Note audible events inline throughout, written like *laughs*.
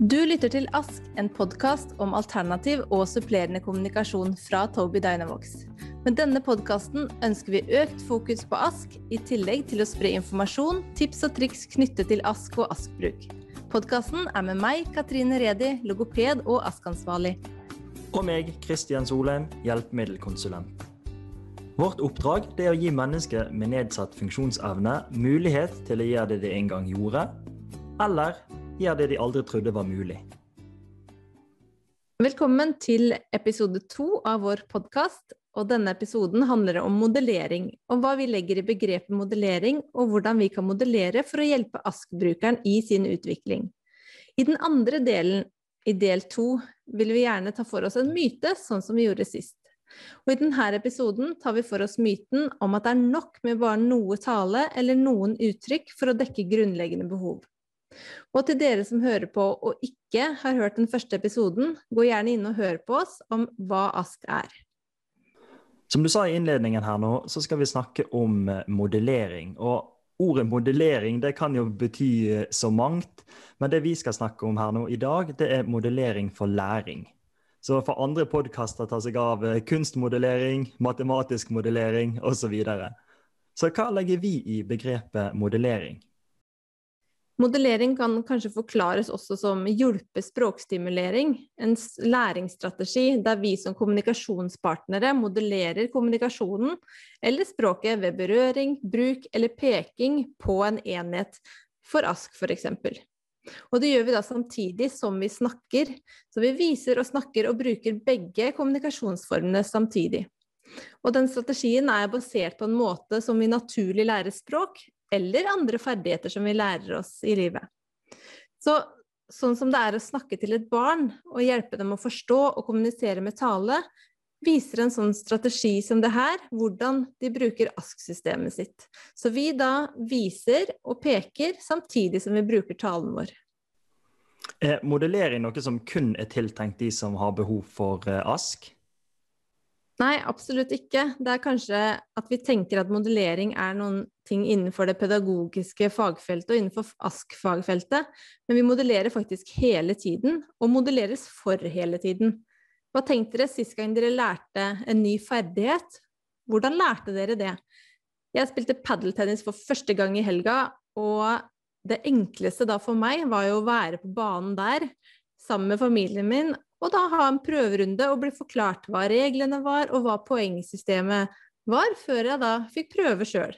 Du lytter til Ask, en podkast om alternativ og supplerende kommunikasjon fra Toby Dynavox. Med denne podkasten ønsker vi økt fokus på Ask, i tillegg til å spre informasjon, tips og triks knyttet til Ask og Ask-bruk. Podkasten er med meg, Katrine Redi, logoped og Ask-ansvarlig. Og meg, Kristian Solheim, hjelpemiddelkonsulent. Vårt oppdrag er å gi mennesker med nedsatt funksjonsevne mulighet til å gjøre det de en gang gjorde, eller gjør det de aldri trodde var mulig. Velkommen til episode to av vår podkast. Og denne episoden handler om modellering, om hva vi legger i begrepet modellering, og hvordan vi kan modellere for å hjelpe ASK-brukeren i sin utvikling. I den andre delen, i del to, vil vi gjerne ta for oss en myte, sånn som vi gjorde sist. Og I denne episoden tar vi for oss myten om at det er nok med bare noe tale eller noen uttrykk for å dekke grunnleggende behov. Og til dere som hører på og ikke har hørt den første episoden, gå gjerne inn og hør på oss om hva ASK er. Som du sa i innledningen her nå, så skal vi snakke om eh, modellering. Og ordet modellering det kan jo bety eh, så mangt, men det vi skal snakke om her nå i dag, det er modellering for læring. Så for andre podkaster tar seg av eh, kunstmodellering, matematisk modellering osv. Så, videre. så hva legger vi i begrepet modellering? Modellering kan kanskje forklares også som hjelpe språkstimulering, en læringsstrategi der vi som kommunikasjonspartnere modellerer kommunikasjonen eller språket ved berøring, bruk eller peking på en enhet, for ASK f.eks. Og det gjør vi da samtidig som vi snakker, så vi viser og snakker og bruker begge kommunikasjonsformene samtidig. Og den strategien er basert på en måte som vi naturlig lærer språk, eller andre ferdigheter som vi lærer oss i livet. Så sånn som det er å snakke til et barn og hjelpe dem å forstå og kommunisere med tale, viser en sånn strategi som det her, hvordan de bruker ASK-systemet sitt. Så vi da viser og peker samtidig som vi bruker talen vår. Er modellering noe som kun er tiltenkt de som har behov for eh, ASK? Nei, absolutt ikke. Det er kanskje at vi tenker at modellering er noen ting innenfor det pedagogiske fagfeltet og innenfor ASK-fagfeltet, men vi modellerer faktisk hele tiden, og modelleres for hele tiden. Hva tenkte dere sist gang dere lærte en ny ferdighet? Hvordan lærte dere det? Jeg spilte padeltennis for første gang i helga, og det enkleste da for meg var jo å være på banen der sammen med familien min og da ha en prøverunde og bli forklart hva reglene var, og hva poengsystemet var, før jeg da fikk prøve sjøl.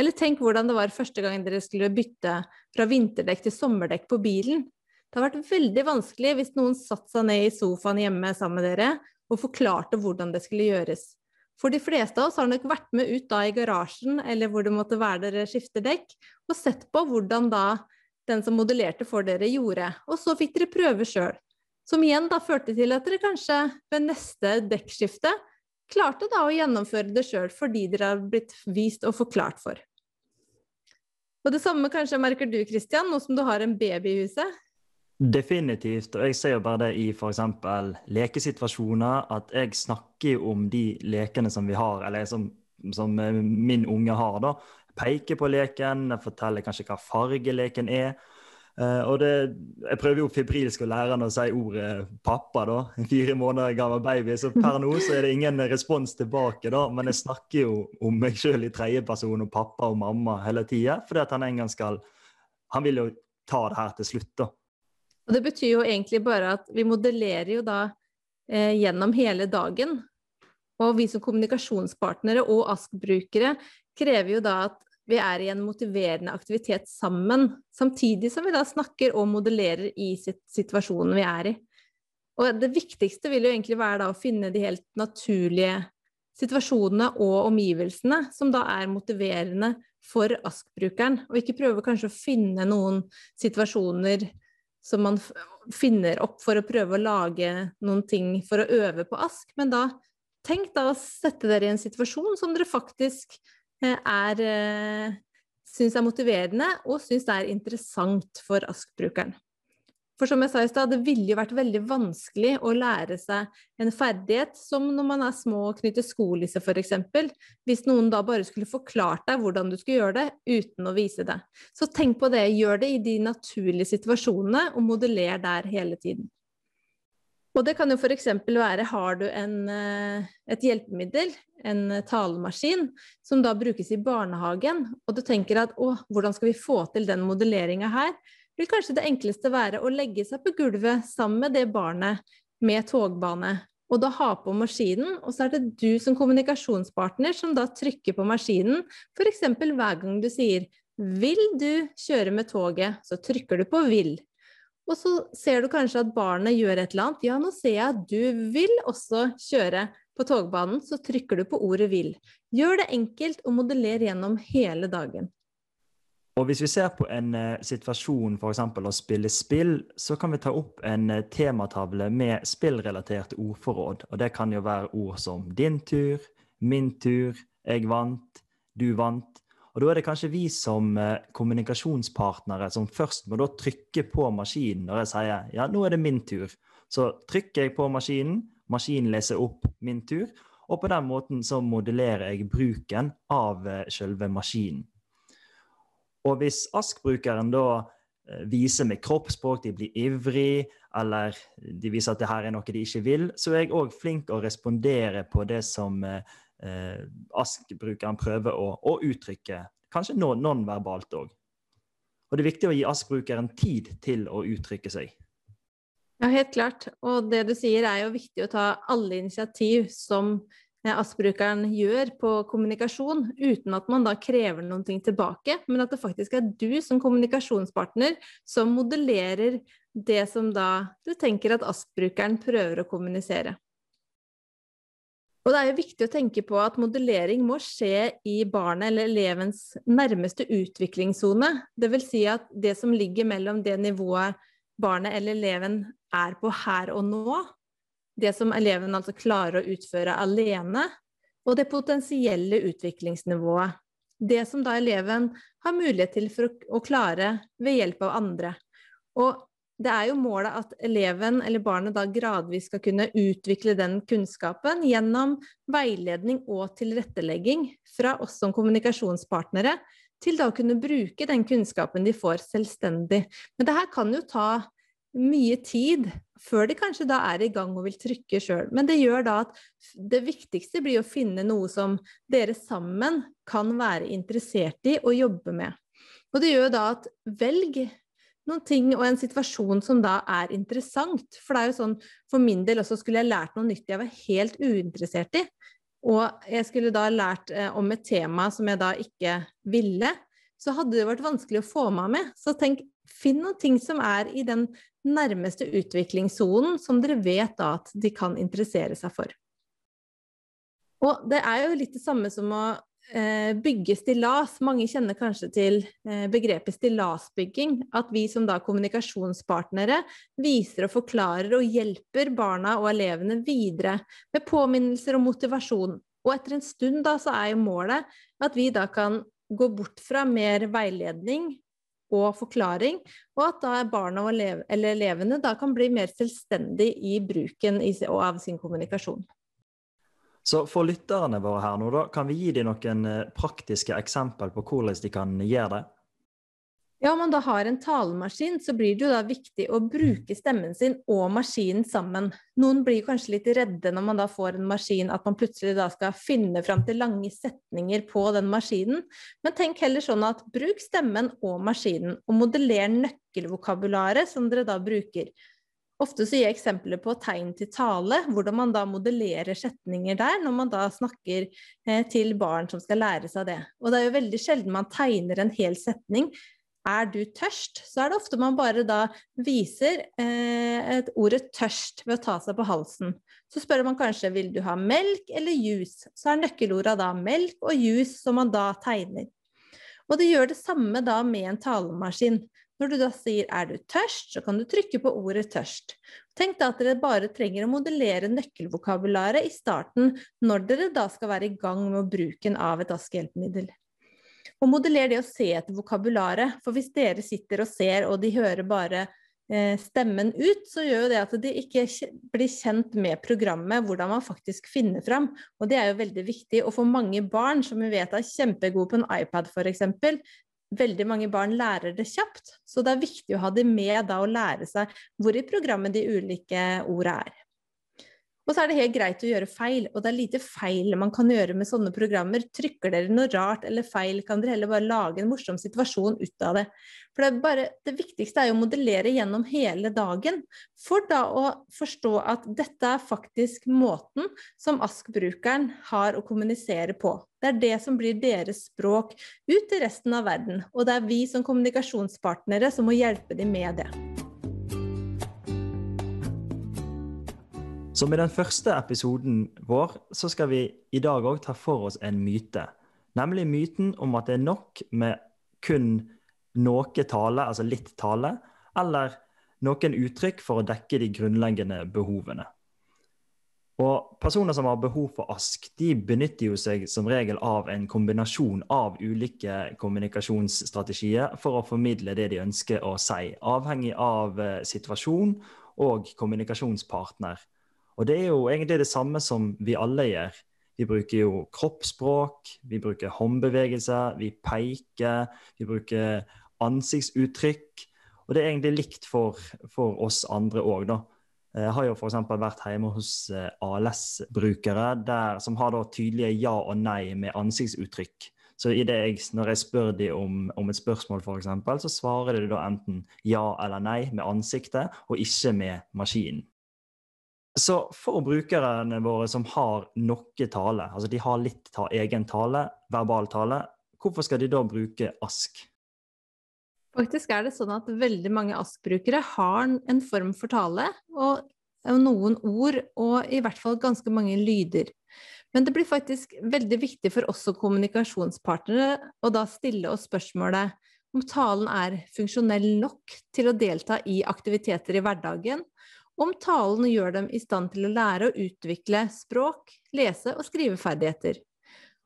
Eller tenk hvordan det var første gang dere skulle bytte fra vinterdekk til sommerdekk på bilen. Det har vært veldig vanskelig hvis noen satte seg ned i sofaen hjemme sammen med dere og forklarte hvordan det skulle gjøres. For de fleste av oss har nok vært med ut da i garasjen eller hvor det måtte være dere skifter dekk, og sett på hvordan da den som modellerte for dere, gjorde. Og så fikk dere prøve sjøl. Som igjen da førte til at dere kanskje ved neste dekkskifte klarte da å gjennomføre det sjøl fordi dere har blitt vist og forklart for. Og det samme kanskje merker du, Kristian, nå som du har en baby i huset? Definitivt, og jeg ser jo bare det i f.eks. lekesituasjoner, at jeg snakker om de lekene som vi har, eller som, som min unge har, da. Peker på leken, forteller kanskje hva fargeleken er. Uh, og det, Jeg prøver jo fibrilsk å lære han å si ordet pappa, da. En *laughs* fire måneder gammel baby. Så per nå så er det ingen respons tilbake, da. Men jeg snakker jo om meg sjøl i tredjeperson og pappa og mamma hele tida. Fordi at han en gang skal Han vil jo ta det her til slutt, da. Og det betyr jo egentlig bare at vi modellerer jo da eh, gjennom hele dagen. Og vi som kommunikasjonspartnere og ASK-brukere krever jo da at vi er i en motiverende aktivitet sammen, samtidig som vi da snakker og modellerer i situasjonen vi er i. Og det viktigste vil jo egentlig være å finne de helt naturlige situasjonene og omgivelsene som da er motiverende for ASK-brukeren, og ikke prøve kanskje å finne noen situasjoner som man finner opp for å prøve å lage noen ting for å øve på ASK, men da tenk da å sette dere i en situasjon som dere faktisk er eh, syns er motiverende og syns det er interessant for ASK-brukeren. For som jeg sa i stad, det ville jo vært veldig vanskelig å lære seg en ferdighet som når man er små og knytter skolisse f.eks. Hvis noen da bare skulle forklart deg hvordan du skulle gjøre det uten å vise det. Så tenk på det, gjør det i de naturlige situasjonene, og modeller der hele tiden. Og det kan jo f.eks. være har du en, eh, et hjelpemiddel, en talemaskin, som da brukes i barnehagen, og du tenker at å, hvordan skal vi få til den modelleringa her? vil kanskje det enkleste være å legge seg på gulvet sammen med det barnet med togbane, og da ha på maskinen, og så er det du som kommunikasjonspartner som da trykker på maskinen, f.eks. hver gang du sier 'Vil du kjøre med toget?' så trykker du på 'vil'. Og så ser du kanskje at barnet gjør et eller annet. Ja, nå ser jeg at du vil også kjøre på togbanen, så trykker du på ordet 'vil'. Gjør det enkelt og modeller gjennom hele dagen. Og Hvis vi ser på en uh, situasjon f.eks. å spille spill, så kan vi ta opp en uh, tematavle med spillrelaterte ordforråd. Og Det kan jo være ord som 'din tur', 'min tur', 'jeg vant', 'du vant'. Og Da er det kanskje vi som uh, kommunikasjonspartnere som først må da trykke på maskinen når jeg sier 'ja, nå er det min tur'. Så trykker jeg på maskinen, maskinen leser opp 'min tur', og på den måten så modellerer jeg bruken av selve maskinen. Og hvis ASK-brukeren da eh, viser med kroppsspråk, de blir ivrig, eller de viser at det her er noe de ikke vil, så er jeg òg flink å respondere på det som eh, eh ASK-brukeren prøver å, å, uttrykke. Kanskje nonverbalt òg. Og det er viktig å gi ASK-brukeren tid til å uttrykke seg. Ja, helt klart. Og det du sier er jo viktig å ta alle initiativ som ASK-brukeren gjør på kommunikasjon, uten at man da krever noe tilbake, men at det faktisk er du som kommunikasjonspartner som modellerer det som da du tenker at ASK-brukeren prøver å kommunisere. Og det er jo viktig å tenke på at modellering må skje i barnet eller elevens nærmeste utviklingssone. Dvs. Si at det som ligger mellom det nivået barnet eller eleven er på her og nå, det som eleven altså klarer å utføre alene, og det potensielle utviklingsnivået. Det som da eleven har mulighet til for å, klare ved hjelp av andre. Og det er jo målet at eleven eller barnet da gradvis skal kunne utvikle den kunnskapen gjennom veiledning og tilrettelegging fra oss som kommunikasjonspartnere, til da å kunne bruke den kunnskapen de får selvstendig. Men det her kan jo ta mye tid før de kanskje da er i gang og vil trykke sjøl. Men det gjør da at det viktigste blir å finne noe som dere sammen kan være interessert i og jobbe med. Og det gjør da at velg noen ting og en situasjon som da er interessant. For det er jo sånn, for min del også skulle jeg lært noe nytt jeg var helt uinteressert i. Og jeg skulle da lært eh, om et tema som jeg da ikke ville. Så hadde det vært vanskelig å få meg med. Så tenk, finn noen ting som er i den nærmeste utviklingssonen som dere vet da at de kan interessere seg for. Og det er jo litt det samme som å bygge stillas. Mange kjenner kanskje til eh, begrepet stillasbygging. At vi som da kommunikasjonspartnere viser og forklarer og hjelper barna og elevene videre med påminnelser og motivasjon. Og etter en stund da så er jo målet at vi da kan gå bort fra mer veiledning og forklaring, og at da barna eller elevene da kan bli mer selvstendige i bruken av sin kommunikasjon. Så for lytterne våre her nå, da, kan vi gi dem noen eh, praktiske eksempel på hvordan de kan gjøre det? Ja, om man da har en talemaskin, så blir det jo da viktig å bruke stemmen sin og maskinen sammen. Noen blir kanskje litt redde når man da får en maskin, at man plutselig da skal finne fram til lange setninger på den maskinen. Men tenk heller sånn at bruk stemmen og maskinen, og modeller nøkkelvokabularet som dere da bruker. Ofte så gir jeg eksempler på tegn til tale, hvordan man da modellerer setninger der, når man da snakker eh, til barn som skal lære seg det. Og det er jo veldig sjelden man tegner en hel setning, er du tørst, så er det ofte man bare da viser eh, et ordet tørst ved å ta seg på halsen. Så spør man kanskje vil du ha melk eller juice, så er nøkkelorda da melk og juice som man da tegner. Og det gjør det samme da med en talemaskin. Når du da sier 'er du tørst', så kan du trykke på ordet 'tørst'. Tenk da at dere bare trenger å modellere nøkkelvokabularet i starten når dere da skal være i gang med bruken av et askehjelpemiddel. Og modeller det å se etter vokabularet. For hvis dere sitter og ser, og de hører bare eh, stemmen ut, så gjør jo det at de ikke blir kjent med programmet, hvordan man faktisk finner fram. Og det er jo veldig viktig. Og for mange barn som vi vet er kjempegode på en iPad f.eks., veldig mange barn lærer det kjapt. Så det er viktig å ha det med da å lære seg hvor i programmet de ulike ordene er. Og så er det helt greit å gjøre feil, og det er lite feil man kan gjøre med sånne programmer. Trykker dere noe rart eller feil, kan dere heller bare lage en morsom situasjon ut av det. For det, bare, det viktigste er jo å modellere gjennom hele dagen, for da å forstå at dette er faktisk måten som ASK-brukeren har å kommunisere på. Det er det som blir deres språk ut til resten av verden, og det er vi som kommunikasjonspartnere som må hjelpe dem med det. Som i den første episoden vår, så skal vi i dag òg ta for oss en myte. Nemlig myten om at det er nok med kun noe tale, altså litt tale, eller noen uttrykk for å dekke de grunnleggende behovene. Og Personer som har behov for ASK, de benytter jo seg som regel av en kombinasjon av ulike kommunikasjonsstrategier for å formidle det de ønsker å si, avhengig av eh, situasjon og kommunikasjonspartner. Og det er jo egentlig det samme som vi alle gjør. Vi bruker jo kroppsspråk, vi bruker håndbevegelser, vi peker, vi bruker ansiktsuttrykk. Og det er egentlig likt for, for oss andre òg, da. Jeg har jo f.eks. vært hjemme hos eh, ALS-brukere som har tydelige ja og nei med ansiktsuttrykk. Så jeg, når jeg spør dem om, om et spørsmål, for eksempel, så svarer de da enten ja eller nei med ansiktet, og ikke med maskinen. Så for brukerne våre som har noe tale, altså de har litt ta, egen tale, verbal tale, hvorfor skal de da bruke ASK? Faktisk er det sånn at veldig mange ASK-brukere har en form for tale, og noen ord, og i hvert fall ganske mange lyder. Men det blir faktisk veldig viktig for oss som kommunikasjonspartnere å da stille oss spørsmålet om talen er funksjonell nok til å delta i aktiviteter i hverdagen, om talen gjør dem i stand til å lære å utvikle språk, lese- og skriveferdigheter.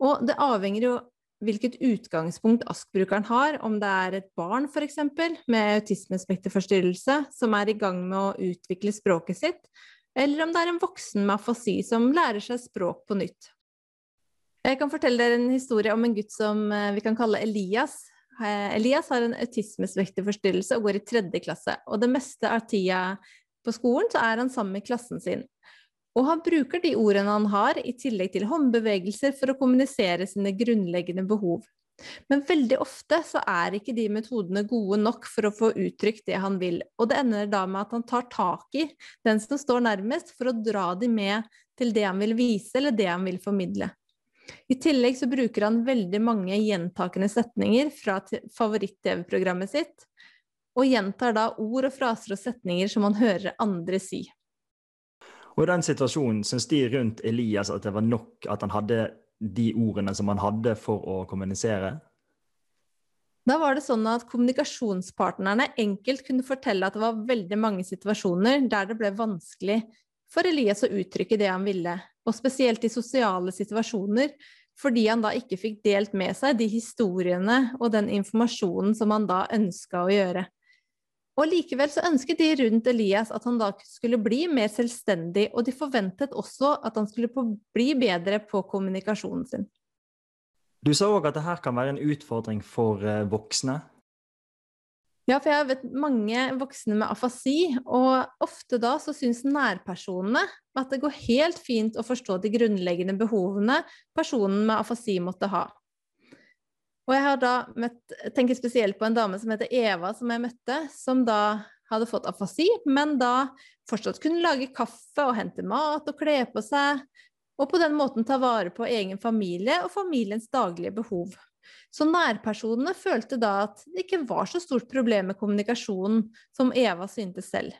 Og det avhenger jo hvilket utgangspunkt ASK-brukeren har, om det er et barn f.eks. med autismespekterforstyrrelse som er i gang med å utvikle språket sitt, eller om det er en voksen med afasi som lærer seg språk på nytt. Jeg kan fortelle dere en historie om en gutt som eh, vi kan kalle Elias. Eh, Elias har en autismespekterforstyrrelse og går i tredje klasse. Og det meste av tida på skolen, så er han sammen med klassen sin. Og han bruker de ordene han har, i tillegg til håndbevegelser, for å kommunisere sine grunnleggende behov. Men veldig ofte så er ikke de metodene gode nok for å få uttrykt det han vil, og det ender da med at han tar tak i den som står nærmest, for å dra de med til det han vil vise, eller det han vil formidle. I tillegg så bruker han veldig mange gjentakende setninger fra favoritt-TV-programmet sitt, og gjentar da ord og fraser og setninger som han hører andre si. Og I den situasjonen syns de rundt Elias at det var nok at han hadde de ordene som han hadde for å kommunisere? Da var det sånn at kommunikasjonspartnerne enkelt kunne fortelle at det var veldig mange situasjoner der det ble vanskelig for Elias å uttrykke det han ville, og spesielt i sosiale situasjoner, fordi han da ikke fikk delt med seg de historiene og den informasjonen som han da ønska å gjøre. Og likevel så ønsket de rundt Elias at han da skulle bli mer selvstendig, og de forventet også at han skulle bli bedre på kommunikasjonen sin. Du sa òg at dette kan være en utfordring for eh, voksne. Ja, for jeg vet mange voksne med afasi, og ofte da så syns nærpersonene at det går helt fint å forstå de grunnleggende behovene personen med afasi måtte ha. Og jeg har da møtt, tenker spesielt på en dame som heter Eva, som jeg møtte, som da hadde fått afasi, men da fortsatt kunne lage kaffe og hente mat og kle på seg, og på den måten ta vare på egen familie og familiens daglige behov. Så nærpersonene følte da at det ikke var så stort problem med kommunikasjonen som Eva syntes selv.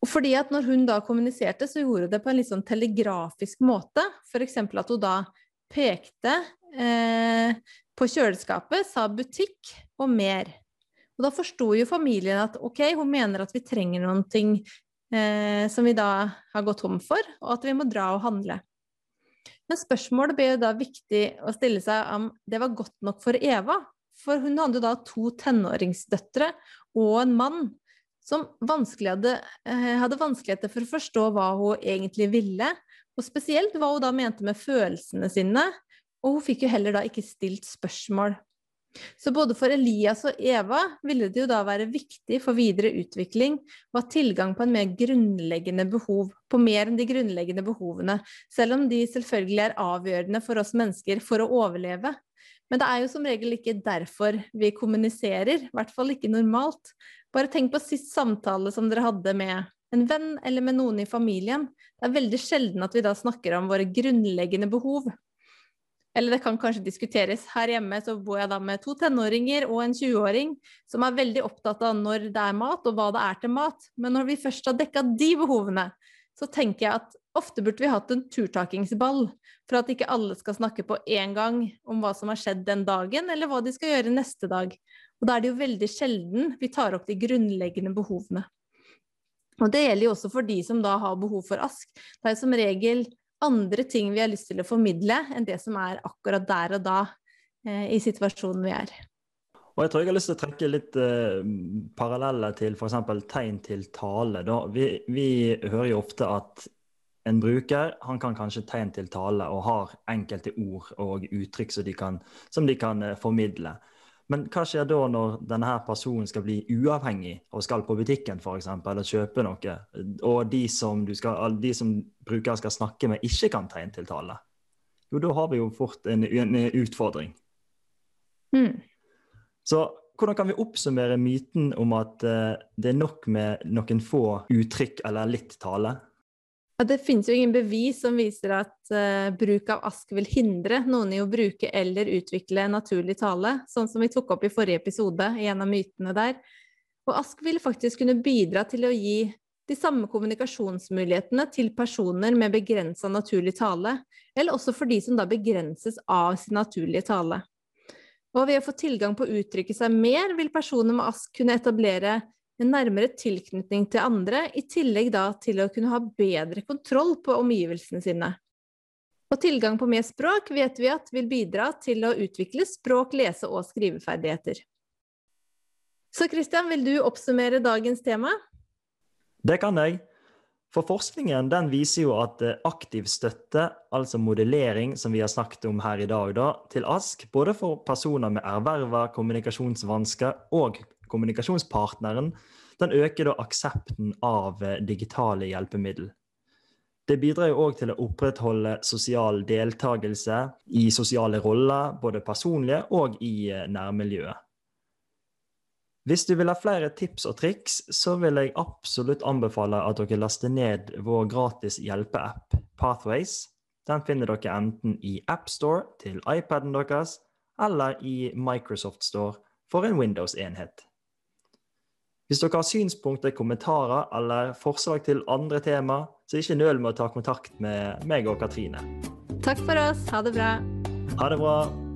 Og fordi at når hun da kommuniserte, så gjorde hun det på en litt sånn telegrafisk måte. F.eks. at hun da pekte eh, på kjøleskapet, sa butikk og mer. Og da forsto jo familien at ok, hun mener at vi trenger noen ting eh, som vi da har gått tom for, og at vi må dra og handle. Men spørsmålet ble jo da viktig å stille seg om det var godt nok for Eva. For hun hadde da to tenåringsdøtre og en mann som hadde, eh, hadde vanskeligheter for å forstå hva hun egentlig ville, og spesielt hva hun da mente med følelsene sine, og hun fikk jo heller da ikke stilt spørsmål. Så både for Elias og Eva ville det jo da være viktig for videre utvikling å ha tilgang på en mer grunnleggende behov, på mer enn de grunnleggende behovene, selv om de selvfølgelig er avgjørende for oss mennesker for å overleve. Men det er jo som regel ikke derfor vi kommuniserer, i hvert fall ikke normalt. Bare tenk på sist samtale som dere hadde med en venn eller med noen i familien. Det er veldig sjelden at vi da snakker om våre grunnleggende behov. Eller det kan kanskje diskuteres. Her hjemme så bor jeg da med to tenåringer og en 20-åring som er veldig opptatt av når det er mat, og hva det er til mat. Men når vi først har dekka de behovene, så tenker jeg at ofte burde vi hatt en turtakingsball, for at ikke alle skal snakke på én gang om hva som har skjedd den dagen, eller hva de skal gjøre neste dag. Og da er det jo veldig sjelden vi tar opp de grunnleggende behovene. Og det gjelder jo også for de som da har behov for ask. Det er som regel andre ting vi har lyst til å formidle, enn det som er akkurat der og da eh, i situasjonen vi er. Og jeg tror jeg har lyst til å trekke litt eh, paralleller til f.eks. tegn til tale. Vi, vi, hører jo ofte at en bruker han kan kanskje tegn til tale og har enkelte ord og uttrykk som de kan, som de kan eh, formidle. Men hva skjer da når denne personen skal bli uavhengig og skal på butikken for eksempel, eller kjøpe noe, og de som, skal, de som brukeren skal snakke med, ikke kan tegne til tale? Jo, da har vi jo fort en, en utfordring. Mm. Så hvordan kan vi oppsummere myten om at uh, det er nok med noen få uttrykk eller litt tale? Det finnes jo ingen bevis som viser at uh, bruk av ask vil hindre noen i å bruke eller utvikle naturlig tale, sånn som vi tok opp i forrige episode, i en av mytene der. Og ask vil faktisk kunne bidra til å gi de samme kommunikasjonsmulighetene til personer med begrensa naturlig tale, eller også for de som da begrenses av sin naturlige tale. Og ved å få tilgang på å uttrykke seg mer, vil personer med ask kunne etablere en nærmere tilknytning til andre, i tillegg da til å kunne ha bedre kontroll på omgivelsene sine. Og tilgang på mer språk vet vi at vil bidra til å utvikle språk-, lese- og skriveferdigheter. Så Christian, vil du oppsummere dagens tema? Det kan jeg. For forskningen den viser jo at eh, aktiv støtte, altså modellering, som vi har snakket om her i dag, da, til ASK, både for personer med erverva kommunikasjonsvansker og kommunikasjonspartneren, den øker da aksepten av eh, digitale hjelpemiddel. Det bidrar jo òg til å opprettholde sosial deltakelse i sosiale roller, både personlige og i eh, nærmiljøet. Hvis du vil ha flere tips og triks, så vil jeg absolutt anbefale at dere laster ned vår gratis hjelpeapp Pathways. Den finner dere enten i AppStore til iPaden deres, eller i Microsoft Store for en Windows-enhet. Hvis dere har synspunkter, kommentarer eller forslag til andre tema, så ikke nøl med å ta kontakt med meg og Katrine. Takk for oss. Ha det bra. Ha det bra.